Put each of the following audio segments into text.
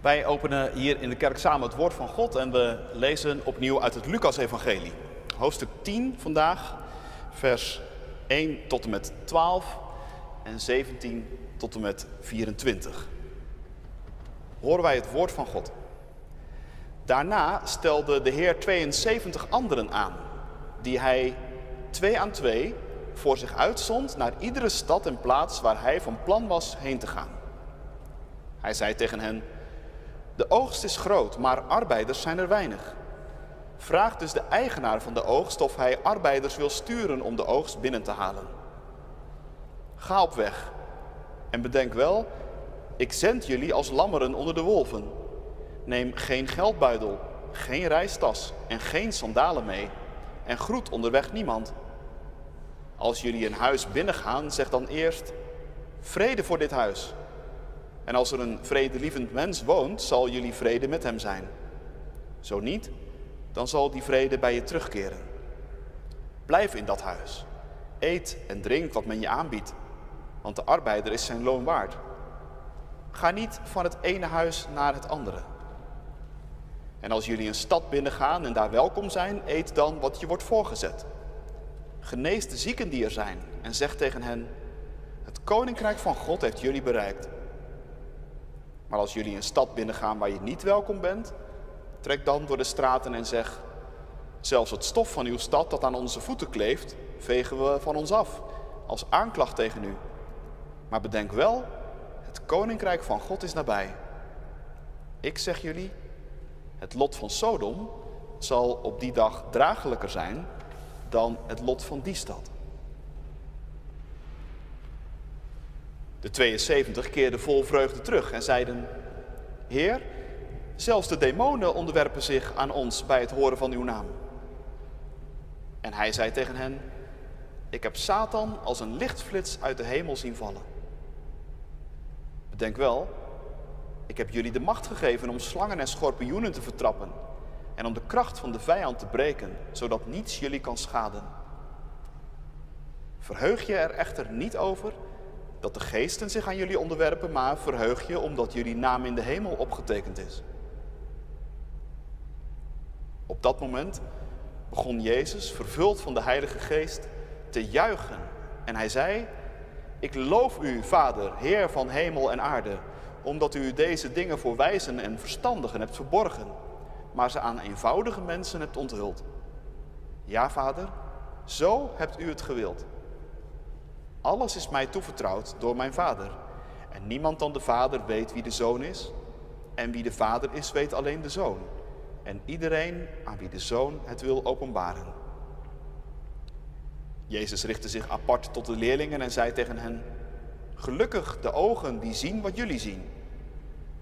Wij openen hier in de kerk samen het woord van God en we lezen opnieuw uit het Lucas-evangelie. Hoofdstuk 10 vandaag, vers 1 tot en met 12 en 17 tot en met 24. Horen wij het woord van God. Daarna stelde de Heer 72 anderen aan, die hij twee aan twee voor zich uitzond naar iedere stad en plaats waar hij van plan was heen te gaan. Hij zei tegen hen, de oogst is groot, maar arbeiders zijn er weinig. Vraag dus de eigenaar van de oogst of hij arbeiders wil sturen om de oogst binnen te halen. Ga op weg en bedenk wel, ik zend jullie als lammeren onder de wolven. Neem geen geldbuidel, geen reistas en geen sandalen mee en groet onderweg niemand. Als jullie een huis binnengaan, zeg dan eerst vrede voor dit huis. En als er een vredelievend mens woont, zal jullie vrede met hem zijn. Zo niet, dan zal die vrede bij je terugkeren. Blijf in dat huis. Eet en drink wat men je aanbiedt, want de arbeider is zijn loon waard. Ga niet van het ene huis naar het andere. En als jullie een stad binnengaan en daar welkom zijn, eet dan wat je wordt voorgezet. Genees de zieken die er zijn en zeg tegen hen: Het koninkrijk van God heeft jullie bereikt. Maar als jullie een stad binnengaan waar je niet welkom bent, trek dan door de straten en zeg: Zelfs het stof van uw stad dat aan onze voeten kleeft, vegen we van ons af, als aanklacht tegen u. Maar bedenk wel, het koninkrijk van God is nabij. Ik zeg jullie, het lot van Sodom zal op die dag draaglijker zijn dan het lot van die stad. De 72 keerden vol vreugde terug en zeiden: Heer, zelfs de demonen onderwerpen zich aan ons bij het horen van uw naam. En hij zei tegen hen: Ik heb Satan als een lichtflits uit de hemel zien vallen. Bedenk wel, ik heb jullie de macht gegeven om slangen en schorpioenen te vertrappen en om de kracht van de vijand te breken, zodat niets jullie kan schaden. Verheug je er echter niet over dat de geesten zich aan jullie onderwerpen, maar verheug je omdat jullie naam in de hemel opgetekend is. Op dat moment begon Jezus, vervuld van de Heilige Geest, te juichen. En hij zei, ik loof u, Vader, Heer van hemel en aarde, omdat u deze dingen voor wijzen en verstandigen hebt verborgen, maar ze aan eenvoudige mensen hebt onthuld. Ja, Vader, zo hebt u het gewild. Alles is mij toevertrouwd door mijn Vader. En niemand dan de Vader weet wie de Zoon is. En wie de Vader is, weet alleen de Zoon. En iedereen aan wie de Zoon het wil openbaren. Jezus richtte zich apart tot de leerlingen en zei tegen hen: Gelukkig de ogen die zien wat jullie zien.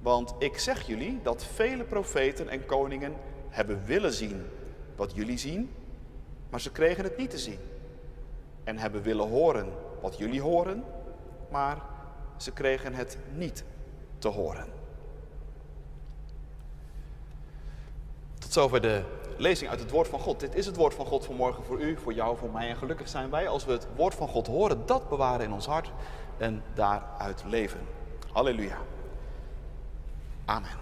Want ik zeg jullie dat vele profeten en koningen hebben willen zien wat jullie zien, maar ze kregen het niet te zien. En hebben willen horen wat jullie horen, maar ze kregen het niet te horen. Tot zover de lezing uit het woord van God. Dit is het woord van God voor morgen voor u, voor jou, voor mij. En gelukkig zijn wij als we het woord van God horen, dat bewaren in ons hart en daaruit leven. Halleluja. Amen.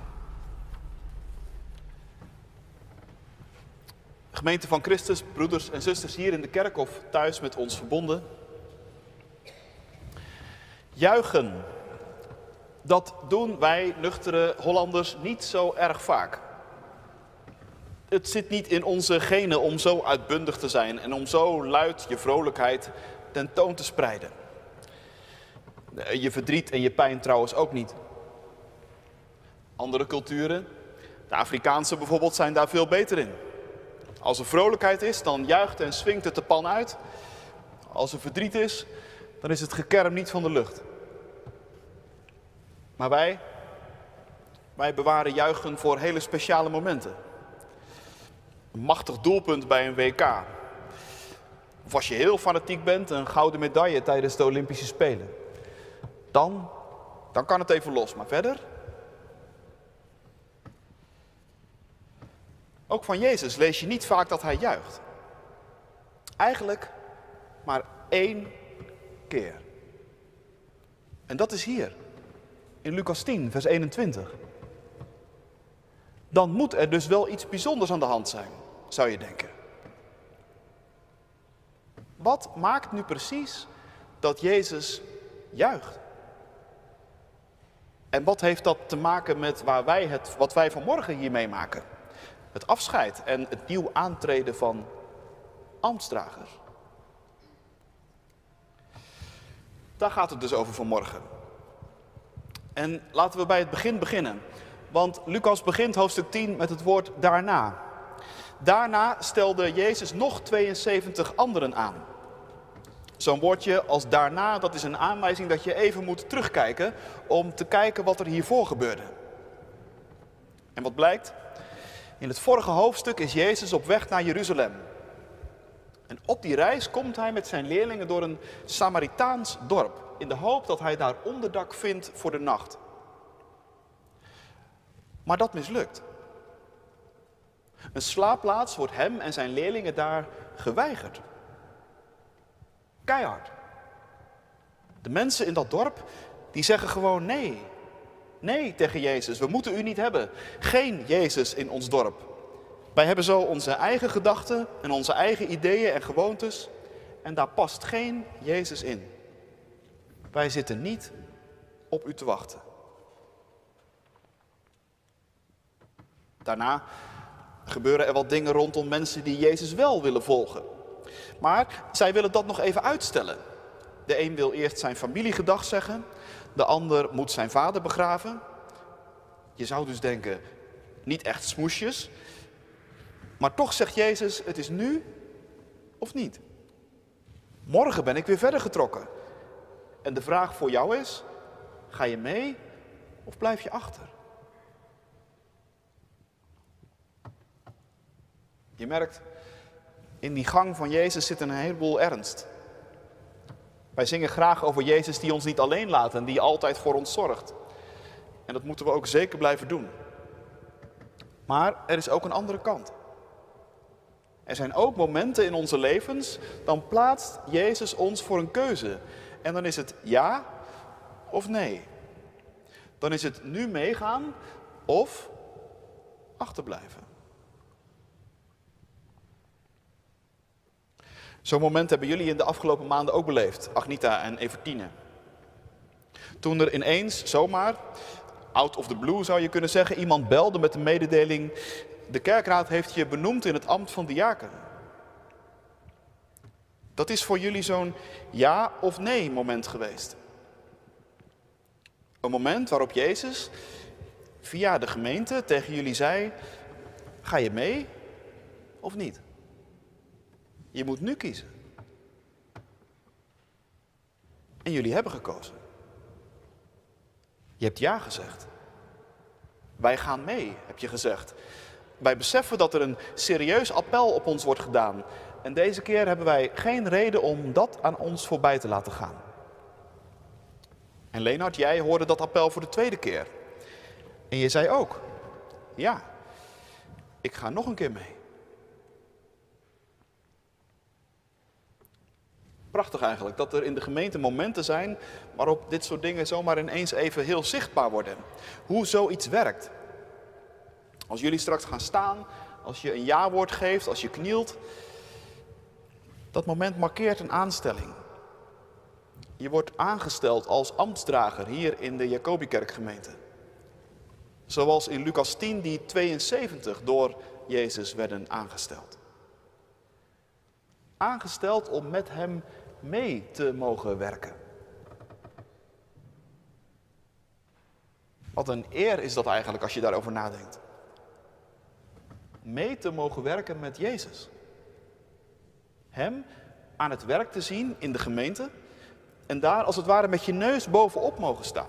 Gemeente van Christus, broeders en zusters hier in de kerk of thuis met ons verbonden. Juichen, dat doen wij nuchtere Hollanders niet zo erg vaak. Het zit niet in onze genen om zo uitbundig te zijn en om zo luid je vrolijkheid tentoon te spreiden. Je verdriet en je pijn trouwens ook niet. Andere culturen, de Afrikaanse bijvoorbeeld, zijn daar veel beter in. Als er vrolijkheid is, dan juicht en swingt het de pan uit. Als er verdriet is, dan is het gekerm niet van de lucht. Maar wij, wij bewaren juichen voor hele speciale momenten. Een machtig doelpunt bij een WK. Of als je heel fanatiek bent, een gouden medaille tijdens de Olympische Spelen. Dan, dan kan het even los, maar verder. Ook van Jezus lees je niet vaak dat hij juicht. Eigenlijk maar één keer. En dat is hier, in Lucas 10, vers 21. dan moet er dus wel iets bijzonders aan de hand zijn, zou je denken. Wat maakt nu precies dat Jezus juicht? En wat heeft dat te maken met waar wij het, wat wij vanmorgen hier meemaken? Het afscheid en het nieuw aantreden van ambtsdragers. Daar gaat het dus over vanmorgen. En laten we bij het begin beginnen. Want Lucas begint hoofdstuk 10 met het woord daarna. Daarna stelde Jezus nog 72 anderen aan. Zo'n woordje als daarna, dat is een aanwijzing dat je even moet terugkijken om te kijken wat er hiervoor gebeurde. En wat blijkt? In het vorige hoofdstuk is Jezus op weg naar Jeruzalem. En op die reis komt hij met zijn leerlingen door een Samaritaans dorp, in de hoop dat hij daar onderdak vindt voor de nacht. Maar dat mislukt. Een slaapplaats wordt hem en zijn leerlingen daar geweigerd. Keihard. De mensen in dat dorp, die zeggen gewoon nee. Nee tegen Jezus, we moeten u niet hebben. Geen Jezus in ons dorp. Wij hebben zo onze eigen gedachten en onze eigen ideeën en gewoontes. En daar past geen Jezus in. Wij zitten niet op u te wachten. Daarna gebeuren er wat dingen rondom mensen die Jezus wel willen volgen. Maar zij willen dat nog even uitstellen. De een wil eerst zijn familie gedag zeggen, de ander moet zijn vader begraven. Je zou dus denken, niet echt smoesjes. Maar toch zegt Jezus, het is nu of niet. Morgen ben ik weer verder getrokken. En de vraag voor jou is, ga je mee of blijf je achter? Je merkt, in die gang van Jezus zit een heleboel ernst. Wij zingen graag over Jezus die ons niet alleen laat en die altijd voor ons zorgt. En dat moeten we ook zeker blijven doen. Maar er is ook een andere kant. Er zijn ook momenten in onze levens, dan plaatst Jezus ons voor een keuze. En dan is het ja of nee. Dan is het nu meegaan of achterblijven. Zo'n moment hebben jullie in de afgelopen maanden ook beleefd, Agnita en Evertine. Toen er ineens zomaar, out of the blue zou je kunnen zeggen, iemand belde met de mededeling: De kerkraad heeft je benoemd in het ambt van diaken. Dat is voor jullie zo'n ja of nee moment geweest. Een moment waarop Jezus via de gemeente tegen jullie zei: Ga je mee of niet? Je moet nu kiezen. En jullie hebben gekozen. Je hebt ja gezegd. Wij gaan mee, heb je gezegd. Wij beseffen dat er een serieus appel op ons wordt gedaan. En deze keer hebben wij geen reden om dat aan ons voorbij te laten gaan. En Leenhard, jij hoorde dat appel voor de tweede keer. En je zei ook, ja, ik ga nog een keer mee. Prachtig eigenlijk, dat er in de gemeente momenten zijn waarop dit soort dingen zomaar ineens even heel zichtbaar worden. Hoe zoiets werkt. Als jullie straks gaan staan, als je een ja-woord geeft, als je knielt, dat moment markeert een aanstelling. Je wordt aangesteld als ambtsdrager hier in de Jacobikerkgemeente. Zoals in Lucas 10 die 72 door Jezus werden aangesteld. Aangesteld om met hem mee te mogen werken. Wat een eer is dat eigenlijk als je daarover nadenkt. Mee te mogen werken met Jezus. Hem aan het werk te zien in de gemeente en daar als het ware met je neus bovenop mogen staan.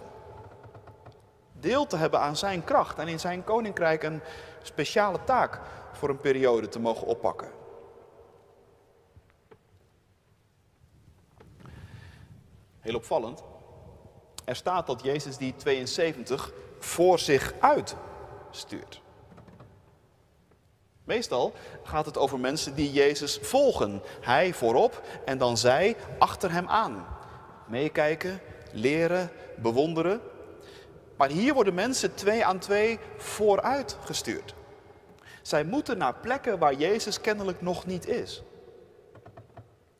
Deel te hebben aan zijn kracht en in zijn koninkrijk een speciale taak voor een periode te mogen oppakken. Heel opvallend. Er staat dat Jezus die 72 voor zich uit stuurt. Meestal gaat het over mensen die Jezus volgen. Hij voorop en dan zij achter hem aan. Meekijken, leren, bewonderen. Maar hier worden mensen twee aan twee vooruit gestuurd. Zij moeten naar plekken waar Jezus kennelijk nog niet is.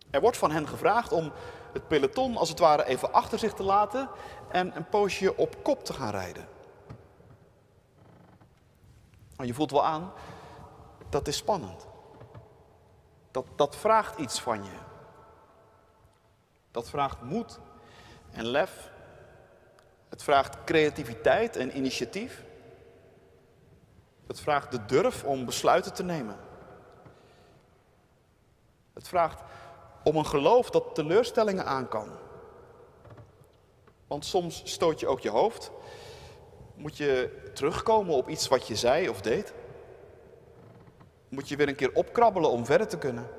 Er wordt van hen gevraagd om het peloton als het ware even achter zich te laten en een poosje op kop te gaan rijden. Maar je voelt wel aan, dat is spannend. Dat, dat vraagt iets van je. Dat vraagt moed en lef. Het vraagt creativiteit en initiatief. Het vraagt de durf om besluiten te nemen. Het vraagt om een geloof dat teleurstellingen aan kan. Want soms stoot je ook je hoofd. Moet je terugkomen op iets wat je zei of deed? Moet je weer een keer opkrabbelen om verder te kunnen?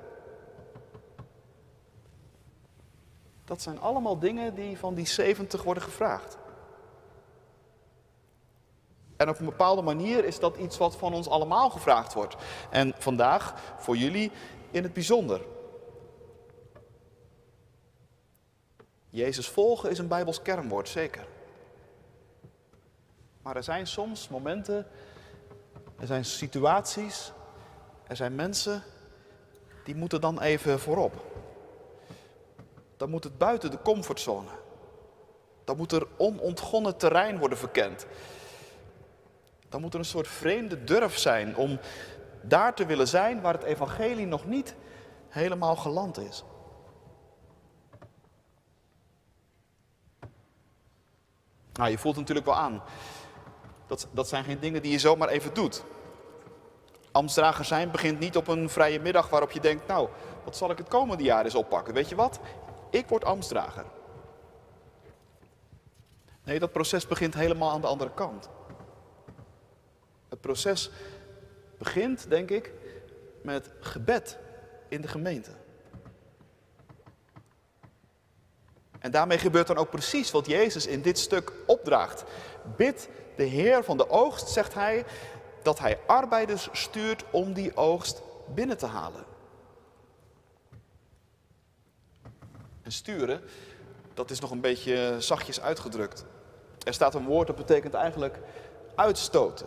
Dat zijn allemaal dingen die van die 70 worden gevraagd. En op een bepaalde manier is dat iets wat van ons allemaal gevraagd wordt. En vandaag voor jullie in het bijzonder. Jezus volgen is een Bijbels kernwoord, zeker. Maar er zijn soms momenten, er zijn situaties, er zijn mensen die moeten dan even voorop. Dan moet het buiten de comfortzone. Dan moet er onontgonnen terrein worden verkend. Dan moet er een soort vreemde durf zijn om daar te willen zijn waar het evangelie nog niet helemaal geland is. Nou, je voelt natuurlijk wel aan. Dat, dat zijn geen dingen die je zomaar even doet. Amstdrager zijn begint niet op een vrije middag waarop je denkt, nou, wat zal ik het komende jaar eens oppakken? Weet je wat? Ik word Amstdrager. Nee, dat proces begint helemaal aan de andere kant. Het proces begint, denk ik, met gebed in de gemeente. En daarmee gebeurt dan ook precies wat Jezus in dit stuk opdraagt. Bid de Heer van de oogst, zegt hij, dat hij arbeiders stuurt om die oogst binnen te halen. En sturen, dat is nog een beetje zachtjes uitgedrukt. Er staat een woord dat betekent eigenlijk uitstoten.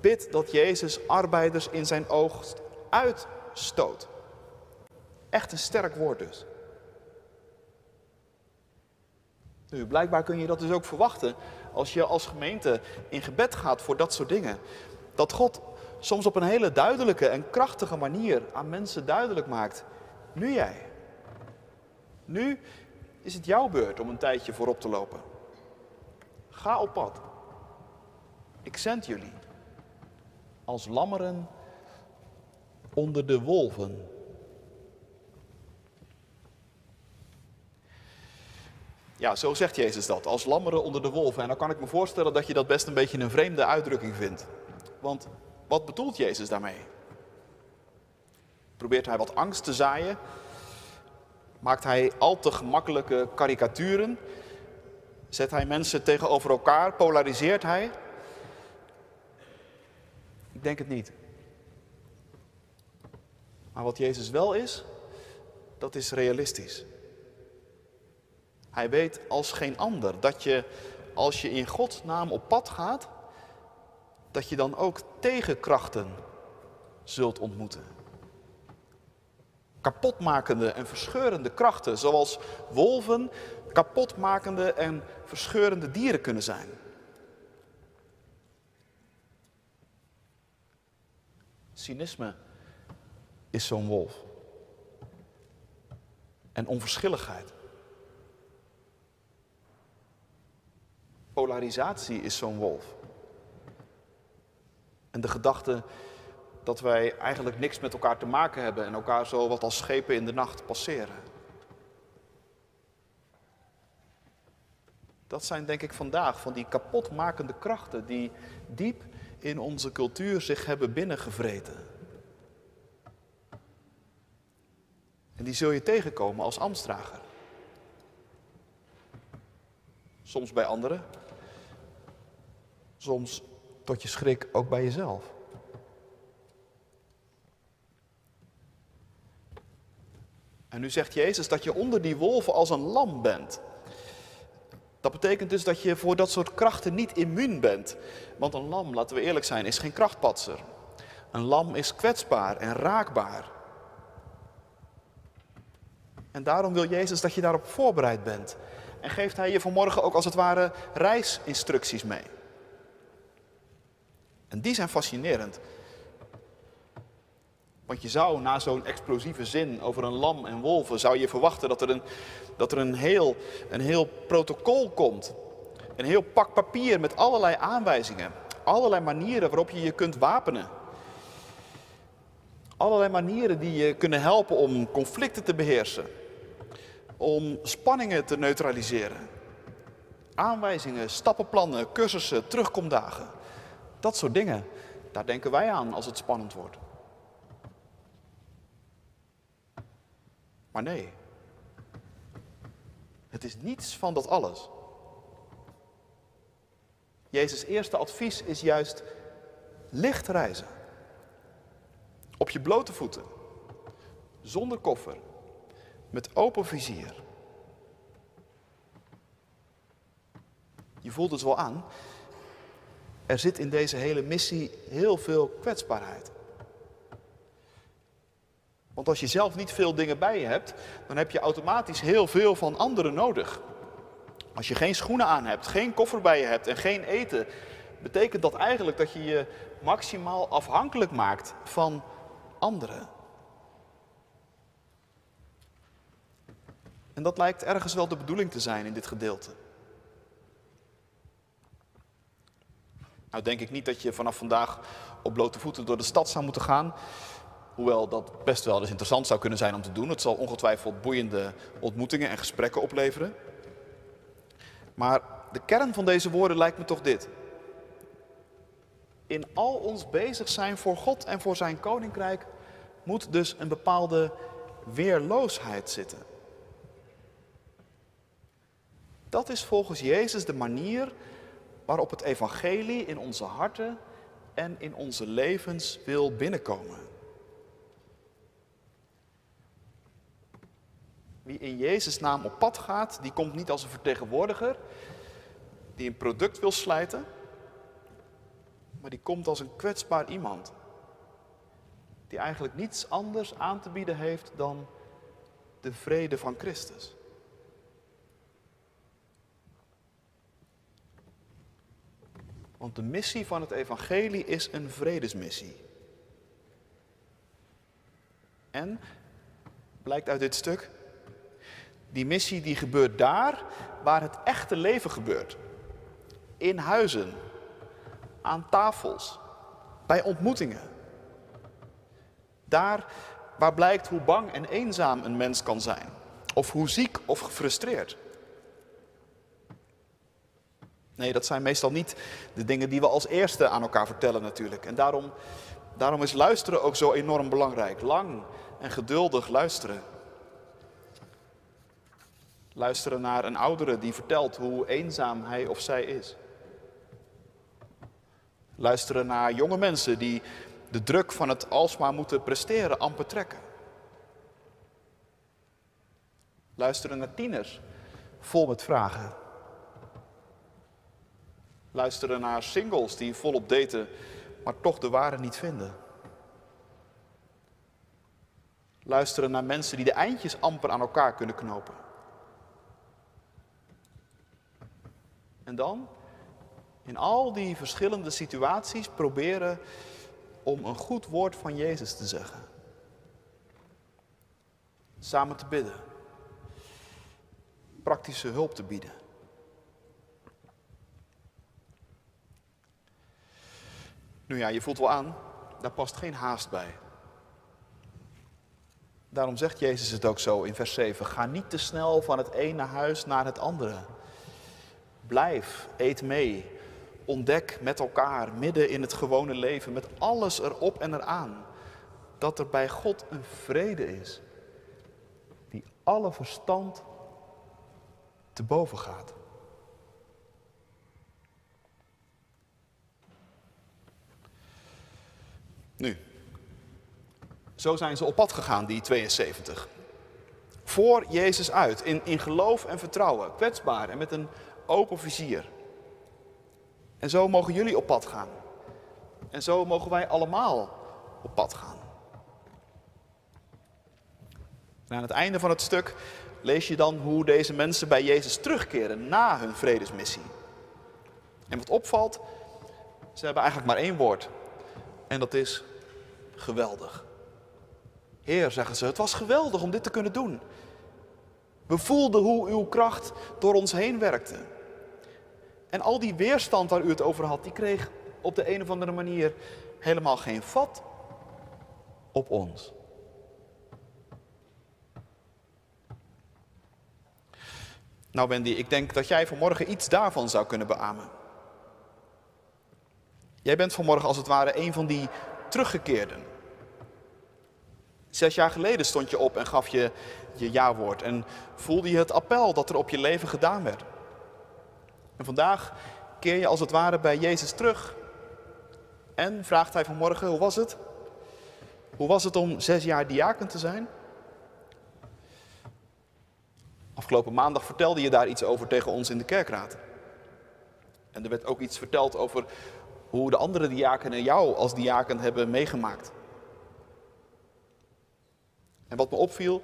Bid dat Jezus arbeiders in zijn oogst uitstoot. Echt een sterk woord dus. Nu, blijkbaar kun je dat dus ook verwachten als je als gemeente in gebed gaat voor dat soort dingen. Dat God soms op een hele duidelijke en krachtige manier aan mensen duidelijk maakt. Nu jij. Nu is het jouw beurt om een tijdje voorop te lopen. Ga op pad. Ik zend jullie. Als lammeren onder de wolven. Ja, zo zegt Jezus dat, als lammeren onder de wolven. En dan kan ik me voorstellen dat je dat best een beetje een vreemde uitdrukking vindt. Want wat bedoelt Jezus daarmee? Probeert hij wat angst te zaaien? Maakt hij al te gemakkelijke karikaturen? Zet hij mensen tegenover elkaar? Polariseert hij? Ik denk het niet. Maar wat Jezus wel is, dat is realistisch. Hij weet als geen ander dat je, als je in Gods naam op pad gaat, dat je dan ook tegenkrachten zult ontmoeten. Kapotmakende en verscheurende krachten, zoals wolven kapotmakende en verscheurende dieren kunnen zijn. Cynisme is zo'n wolf. En onverschilligheid. Polarisatie is zo'n wolf. En de gedachte dat wij eigenlijk niks met elkaar te maken hebben en elkaar zo wat als schepen in de nacht passeren. Dat zijn denk ik vandaag van die kapotmakende krachten die diep in onze cultuur zich hebben binnengevreten. En die zul je tegenkomen als ambtsdrager. Soms bij anderen, soms tot je schrik ook bij jezelf. En nu zegt Jezus dat je onder die wolven als een lam bent. Dat betekent dus dat je voor dat soort krachten niet immuun bent. Want een lam, laten we eerlijk zijn, is geen krachtpatser. Een lam is kwetsbaar en raakbaar. En daarom wil Jezus dat je daarop voorbereid bent. En geeft Hij je vanmorgen ook als het ware reisinstructies mee. En die zijn fascinerend. Want je zou na zo'n explosieve zin over een lam en wolven, zou je verwachten dat er een, dat er een, heel, een heel protocol komt. Een heel pak papier met allerlei aanwijzingen. Allerlei manieren waarop je je kunt wapenen. Allerlei manieren die je kunnen helpen om conflicten te beheersen. Om spanningen te neutraliseren. Aanwijzingen, stappenplannen, cursussen, terugkomdagen. Dat soort dingen. Daar denken wij aan als het spannend wordt. Maar nee, het is niets van dat alles. Jezus' eerste advies is juist licht reizen. Op je blote voeten, zonder koffer, met open vizier. Je voelt het wel aan. Er zit in deze hele missie heel veel kwetsbaarheid. Want als je zelf niet veel dingen bij je hebt, dan heb je automatisch heel veel van anderen nodig. Als je geen schoenen aan hebt, geen koffer bij je hebt en geen eten, betekent dat eigenlijk dat je je maximaal afhankelijk maakt van anderen. En dat lijkt ergens wel de bedoeling te zijn in dit gedeelte. Nou denk ik niet dat je vanaf vandaag op blote voeten door de stad zou moeten gaan. Hoewel dat best wel eens interessant zou kunnen zijn om te doen. Het zal ongetwijfeld boeiende ontmoetingen en gesprekken opleveren. Maar de kern van deze woorden lijkt me toch dit. In al ons bezig zijn voor God en voor zijn koninkrijk moet dus een bepaalde weerloosheid zitten. Dat is volgens Jezus de manier waarop het evangelie in onze harten en in onze levens wil binnenkomen. Wie in Jezus' naam op pad gaat, die komt niet als een vertegenwoordiger die een product wil slijten, maar die komt als een kwetsbaar iemand. Die eigenlijk niets anders aan te bieden heeft dan de vrede van Christus. Want de missie van het evangelie is een vredesmissie. En, blijkt uit dit stuk, die missie die gebeurt daar waar het echte leven gebeurt. In huizen, aan tafels, bij ontmoetingen. Daar waar blijkt hoe bang en eenzaam een mens kan zijn. Of hoe ziek of gefrustreerd. Nee, dat zijn meestal niet de dingen die we als eerste aan elkaar vertellen natuurlijk. En daarom, daarom is luisteren ook zo enorm belangrijk. Lang en geduldig luisteren. Luisteren naar een oudere die vertelt hoe eenzaam hij of zij is. Luisteren naar jonge mensen die de druk van het alsmaar moeten presteren amper trekken. Luisteren naar tieners vol met vragen. Luisteren naar singles die volop daten, maar toch de ware niet vinden. Luisteren naar mensen die de eindjes amper aan elkaar kunnen knopen. En dan, in al die verschillende situaties, proberen om een goed woord van Jezus te zeggen. Samen te bidden. Praktische hulp te bieden. Nu ja, je voelt wel aan, daar past geen haast bij. Daarom zegt Jezus het ook zo in vers 7. Ga niet te snel van het ene huis naar het andere. Blijf, eet mee. Ontdek met elkaar, midden in het gewone leven, met alles erop en eraan, dat er bij God een vrede is die alle verstand te boven gaat. Nu, zo zijn ze op pad gegaan, die 72. Voor Jezus uit, in, in geloof en vertrouwen, kwetsbaar en met een open vizier. En zo mogen jullie op pad gaan. En zo mogen wij allemaal op pad gaan. Aan het einde van het stuk lees je dan hoe deze mensen bij Jezus terugkeren na hun vredesmissie. En wat opvalt, ze hebben eigenlijk maar één woord. En dat is geweldig. Heer, zeggen ze, het was geweldig om dit te kunnen doen. We voelden hoe uw kracht door ons heen werkte. En al die weerstand waar u het over had, die kreeg op de een of andere manier helemaal geen vat op ons. Nou Wendy, ik denk dat jij vanmorgen iets daarvan zou kunnen beamen. Jij bent vanmorgen als het ware een van die teruggekeerden. Zes jaar geleden stond je op en gaf je je ja-woord en voelde je het appel dat er op je leven gedaan werd. En vandaag keer je als het ware bij Jezus terug. En vraagt hij vanmorgen, hoe was het? Hoe was het om zes jaar diaken te zijn? Afgelopen maandag vertelde je daar iets over tegen ons in de kerkraad. En er werd ook iets verteld over hoe de andere diakenen jou als diaken hebben meegemaakt. En wat me opviel,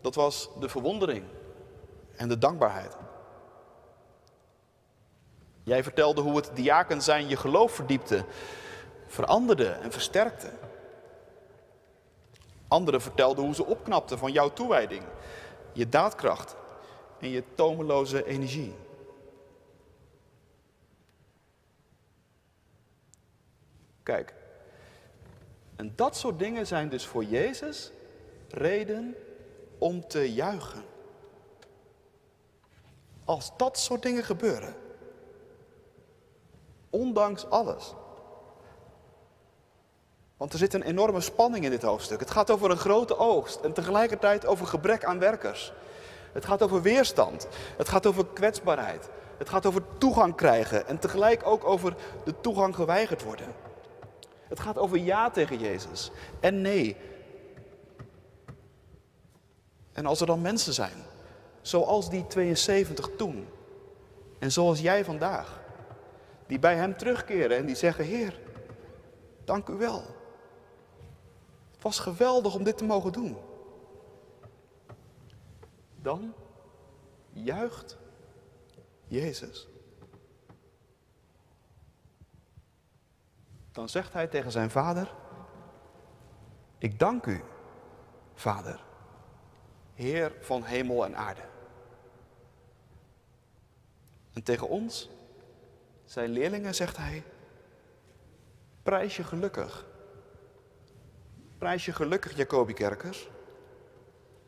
dat was de verwondering en de dankbaarheid. Jij vertelde hoe het diaken zijn je geloof verdiepte, veranderde en versterkte. Anderen vertelden hoe ze opknapten van jouw toewijding, je daadkracht en je tomeloze energie. Kijk, en dat soort dingen zijn dus voor Jezus reden om te juichen. Als dat soort dingen gebeuren, ondanks alles. Want er zit een enorme spanning in dit hoofdstuk. Het gaat over een grote oogst en tegelijkertijd over gebrek aan werkers. Het gaat over weerstand. Het gaat over kwetsbaarheid. Het gaat over toegang krijgen en tegelijk ook over de toegang geweigerd worden. Het gaat over ja tegen Jezus en nee. En als er dan mensen zijn, zoals die 72 toen en zoals jij vandaag, die bij Hem terugkeren en die zeggen, Heer, dank u wel. Het was geweldig om dit te mogen doen. Dan juicht Jezus. Dan zegt hij tegen zijn vader, ik dank u, vader, Heer van hemel en aarde. En tegen ons, zijn leerlingen, zegt hij, prijs je gelukkig. Prijs je gelukkig, Jacobi Kerkers.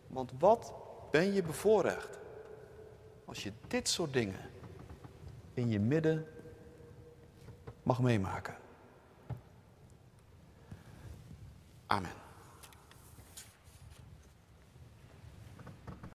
Want wat ben je bevoorrecht als je dit soort dingen in je midden mag meemaken. Amen.